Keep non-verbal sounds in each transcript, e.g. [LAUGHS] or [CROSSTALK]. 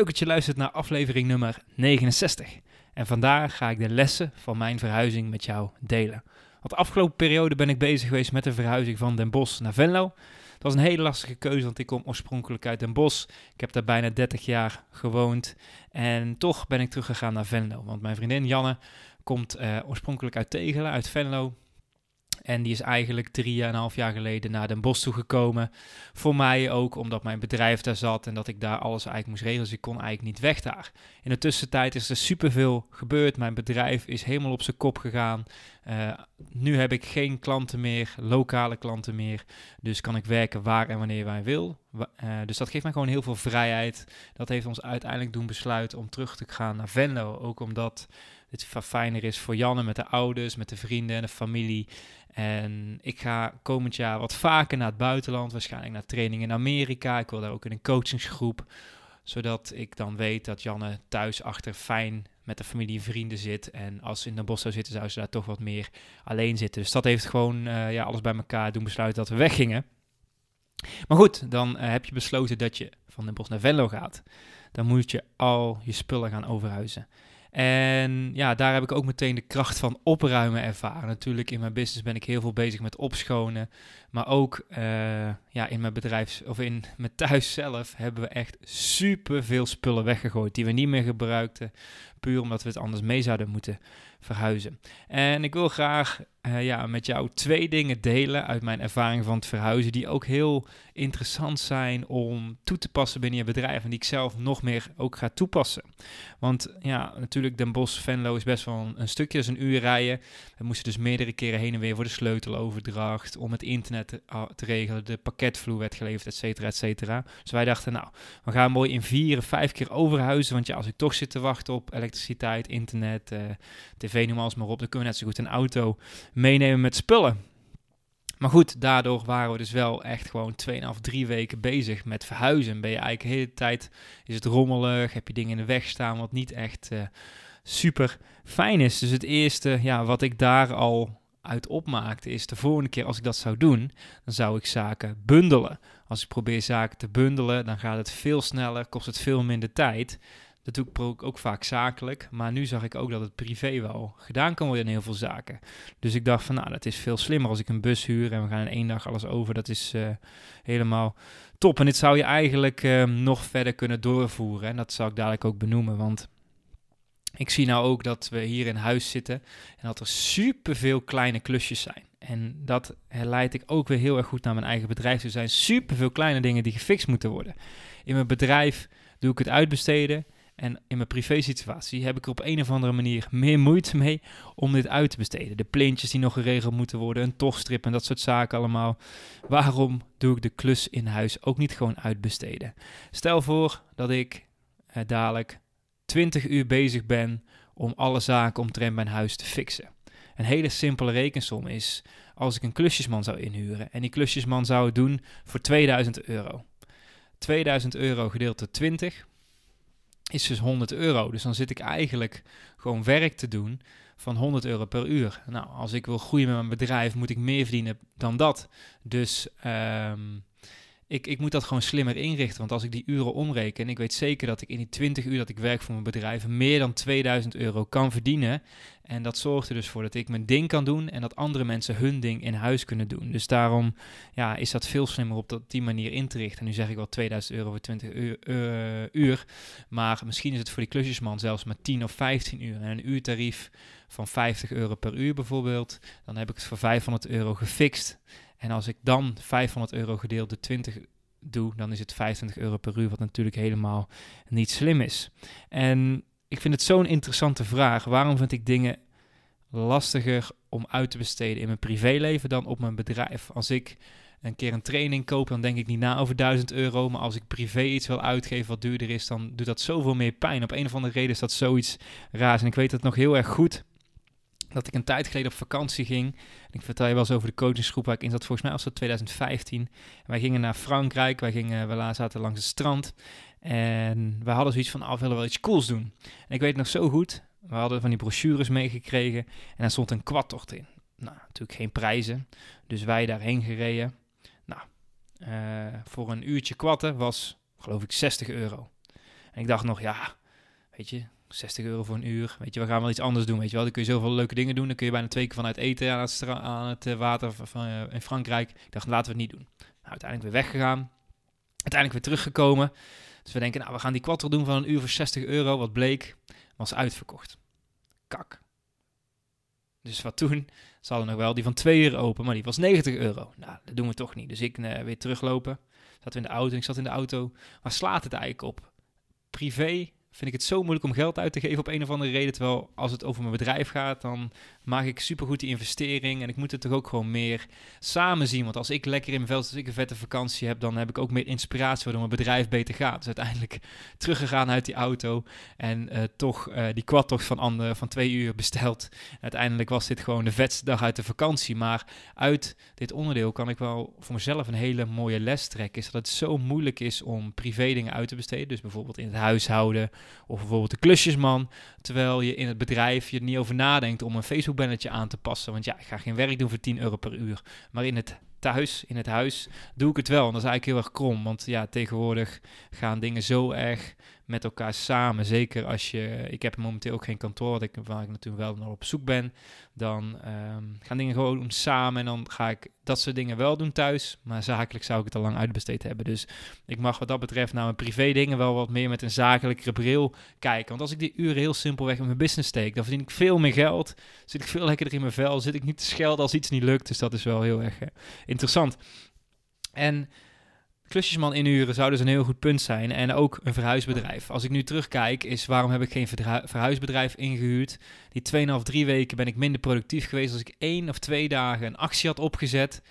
Leuk dat je luistert naar aflevering nummer 69. En vandaag ga ik de lessen van mijn verhuizing met jou delen. Want de afgelopen periode ben ik bezig geweest met de verhuizing van Den Bosch naar Venlo. Dat was een hele lastige keuze, want ik kom oorspronkelijk uit Den Bosch. Ik heb daar bijna 30 jaar gewoond. En toch ben ik teruggegaan naar Venlo. Want mijn vriendin Janne komt uh, oorspronkelijk uit Tegelen, uit Venlo. En die is eigenlijk drie en een half jaar geleden naar Den Bosch toegekomen. Voor mij ook omdat mijn bedrijf daar zat en dat ik daar alles eigenlijk moest regelen. Dus ik kon eigenlijk niet weg daar. In de tussentijd is er superveel gebeurd. Mijn bedrijf is helemaal op zijn kop gegaan. Uh, nu heb ik geen klanten meer, lokale klanten meer. Dus kan ik werken waar en wanneer wij wil. Uh, dus dat geeft mij gewoon heel veel vrijheid. Dat heeft ons uiteindelijk doen besluiten om terug te gaan naar Venlo. Ook omdat het fijner is voor Janne met de ouders, met de vrienden en de familie. En ik ga komend jaar wat vaker naar het buitenland, waarschijnlijk naar training in Amerika. Ik wil daar ook in een coachingsgroep, zodat ik dan weet dat Janne thuis achter fijn met de familie en vrienden zit. En als ze in de bos zou zitten, zou ze daar toch wat meer alleen zitten. Dus dat heeft gewoon uh, ja, alles bij elkaar doen besluiten dat we weggingen. Maar goed, dan uh, heb je besloten dat je van de bos naar Venlo gaat. Dan moet je al je spullen gaan overhuizen. En ja, daar heb ik ook meteen de kracht van opruimen ervaren. Natuurlijk, in mijn business ben ik heel veel bezig met opschonen. Maar ook uh, ja, in mijn bedrijf of in mijn thuis zelf hebben we echt super veel spullen weggegooid die we niet meer gebruikten. Puur omdat we het anders mee zouden moeten verhuizen. En ik wil graag uh, ja, met jou twee dingen delen uit mijn ervaring van het verhuizen, die ook heel interessant zijn om toe te passen binnen je bedrijf en die ik zelf nog meer ook ga toepassen. Want ja, natuurlijk Den Bosch, Venlo is best wel een, stukje, is een uur rijden. We moesten dus meerdere keren heen en weer voor de sleuteloverdracht, om het internet te, te regelen, de pakketvloer werd geleverd, et cetera, et cetera. Dus wij dachten, nou, we gaan mooi in vier vijf keer overhuizen, want ja, als ik toch zit te wachten op elektriciteit, internet, uh, tv, noem alles maar op, dan kunnen we net zo goed een auto meenemen met spullen. Maar goed, daardoor waren we dus wel echt gewoon 2,5, 3 weken bezig met verhuizen. Ben je eigenlijk de hele tijd, is het rommelig, heb je dingen in de weg staan wat niet echt uh, super fijn is. Dus het eerste ja, wat ik daar al uit opmaakte is de volgende keer als ik dat zou doen, dan zou ik zaken bundelen. Als ik probeer zaken te bundelen, dan gaat het veel sneller, kost het veel minder tijd. Dat doe ik ook, vaak zakelijk. Maar nu zag ik ook dat het privé wel gedaan kan worden in heel veel zaken. Dus ik dacht van nou, dat is veel slimmer als ik een bus huur en we gaan in één dag alles over. Dat is uh, helemaal top. En dit zou je eigenlijk uh, nog verder kunnen doorvoeren. En dat zal ik dadelijk ook benoemen. Want ik zie nou ook dat we hier in huis zitten en dat er superveel kleine klusjes zijn. En dat herleid ik ook weer heel erg goed naar mijn eigen bedrijf. Er zijn superveel kleine dingen die gefixt moeten worden. In mijn bedrijf doe ik het uitbesteden. En in mijn privé situatie heb ik er op een of andere manier meer moeite mee om dit uit te besteden. De plintjes die nog geregeld moeten worden, een tochtstrip en dat soort zaken allemaal. Waarom doe ik de klus in huis ook niet gewoon uitbesteden? Stel voor dat ik eh, dadelijk 20 uur bezig ben om alle zaken omtrent mijn huis te fixen. Een hele simpele rekensom is als ik een klusjesman zou inhuren en die klusjesman zou het doen voor 2000 euro. 2000 euro gedeeld door 20 is dus 100 euro. Dus dan zit ik eigenlijk gewoon werk te doen van 100 euro per uur. Nou, als ik wil groeien met mijn bedrijf, moet ik meer verdienen dan dat. Dus um, ik, ik moet dat gewoon slimmer inrichten. Want als ik die uren omreken, ik weet zeker dat ik in die 20 uur dat ik werk voor mijn bedrijf meer dan 2000 euro kan verdienen. En dat zorgt er dus voor dat ik mijn ding kan doen en dat andere mensen hun ding in huis kunnen doen. Dus daarom ja, is dat veel slimmer op dat, die manier in te richten. En nu zeg ik wel 2000 euro voor 20 uur, uh, uur, maar misschien is het voor die klusjesman zelfs maar 10 of 15 uur. En een uurtarief van 50 euro per uur bijvoorbeeld, dan heb ik het voor 500 euro gefixt. En als ik dan 500 euro gedeeld door 20 doe, dan is het 25 euro per uur, wat natuurlijk helemaal niet slim is. En ik vind het zo'n interessante vraag. Waarom vind ik dingen lastiger om uit te besteden in mijn privéleven dan op mijn bedrijf? Als ik een keer een training koop, dan denk ik niet na over 1000 euro. Maar als ik privé iets wil uitgeven wat duurder is, dan doet dat zoveel meer pijn. Op een of andere reden is dat zoiets raars. En ik weet het nog heel erg goed dat ik een tijd geleden op vakantie ging. ik vertel je wel eens over de coachingsgroep waar ik in zat. Volgens mij was dat 2015. wij gingen naar Frankrijk. Wij gingen, we zaten langs het strand. En we hadden zoiets van, af, oh, willen wel iets cools doen. En ik weet het nog zo goed. We hadden van die brochures meegekregen. En daar stond een kwadtocht in. Nou, natuurlijk geen prijzen. Dus wij daarheen gereden. Nou, uh, voor een uurtje kwatten was, geloof ik, 60 euro. En ik dacht nog, ja, weet je, 60 euro voor een uur. Weet je, we gaan wel iets anders doen. Weet je wel, dan kun je zoveel leuke dingen doen. Dan kun je bijna twee keer vanuit eten aan het, eh, water van, uh, in Frankrijk. Ik dacht, laten we het niet doen. Nou, uiteindelijk weer weggegaan. Uiteindelijk weer teruggekomen. Dus we denken, nou, we gaan die quattro doen van een uur voor 60 euro. Wat bleek, was uitverkocht. Kak. Dus wat toen? Ze hadden nog wel die van 2 uur open, maar die was 90 euro. Nou, dat doen we toch niet. Dus ik uh, weer teruglopen. Zat in de auto. Ik zat in de auto. Waar slaat het eigenlijk op? Privé vind ik het zo moeilijk om geld uit te geven op een of andere reden. Terwijl als het over mijn bedrijf gaat, dan maak ik supergoed die investering. En ik moet het toch ook gewoon meer samen zien. Want als ik lekker in mijn veld, als ik een vette vakantie heb, dan heb ik ook meer inspiratie waardoor mijn bedrijf beter gaat. Dus uiteindelijk [LAUGHS] teruggegaan uit die auto en uh, toch uh, die quadtocht van, andere, van twee uur besteld. uiteindelijk was dit gewoon de vetste dag uit de vakantie. Maar uit dit onderdeel kan ik wel voor mezelf een hele mooie les trekken. Is dat het zo moeilijk is om privé dingen uit te besteden. Dus bijvoorbeeld in het huishouden of bijvoorbeeld de klusjesman. Terwijl je in het bedrijf je er niet over nadenkt om een Facebook-bannertje aan te passen. Want ja, ik ga geen werk doen voor 10 euro per uur. Maar in het thuis, in het huis, doe ik het wel. En dat is eigenlijk heel erg krom. Want ja, tegenwoordig gaan dingen zo erg met elkaar samen. Zeker als je, ik heb momenteel ook geen kantoor, waar ik, waar ik natuurlijk wel nog op zoek ben. Dan um, gaan dingen gewoon samen en dan ga ik dat soort dingen wel doen thuis. Maar zakelijk zou ik het al lang uitbesteed hebben. Dus ik mag wat dat betreft naar mijn privé dingen wel wat meer met een zakelijke bril kijken. Want als ik die uren heel simpelweg in mijn business steek, dan verdien ik veel meer geld. Zit ik veel lekkerder in mijn vel. Zit ik niet te schelden als iets niet lukt. Dus dat is wel heel erg uh, interessant. En klusjesman inhuren zou dus een heel goed punt zijn. En ook een verhuisbedrijf. Als ik nu terugkijk, is waarom heb ik geen verhuisbedrijf ingehuurd? Die 2,5, 3 weken ben ik minder productief geweest. Als ik één of twee dagen een actie had opgezet,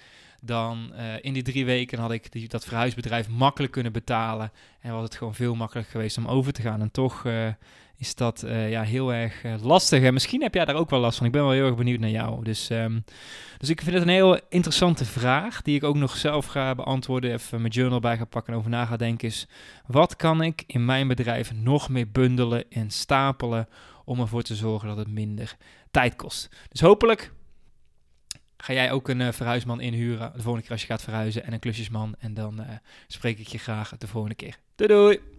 dan uh, in die drie weken had ik die, dat verhuisbedrijf makkelijk kunnen betalen. En was het gewoon veel makkelijker geweest om over te gaan. En toch uh, is dat uh, ja, heel erg uh, lastig. En misschien heb jij daar ook wel last van. Ik ben wel heel erg benieuwd naar jou. Dus, um, dus ik vind het een heel interessante vraag, die ik ook nog zelf ga beantwoorden. Even mijn journal bij ga pakken en over na ga denken. Is wat kan ik in mijn bedrijf nog meer bundelen en stapelen om ervoor te zorgen dat het minder tijd kost? Dus hopelijk ga jij ook een uh, verhuisman inhuren de volgende keer als je gaat verhuizen en een klusjesman. En dan spreek ik je graag de volgende keer. Doei doei!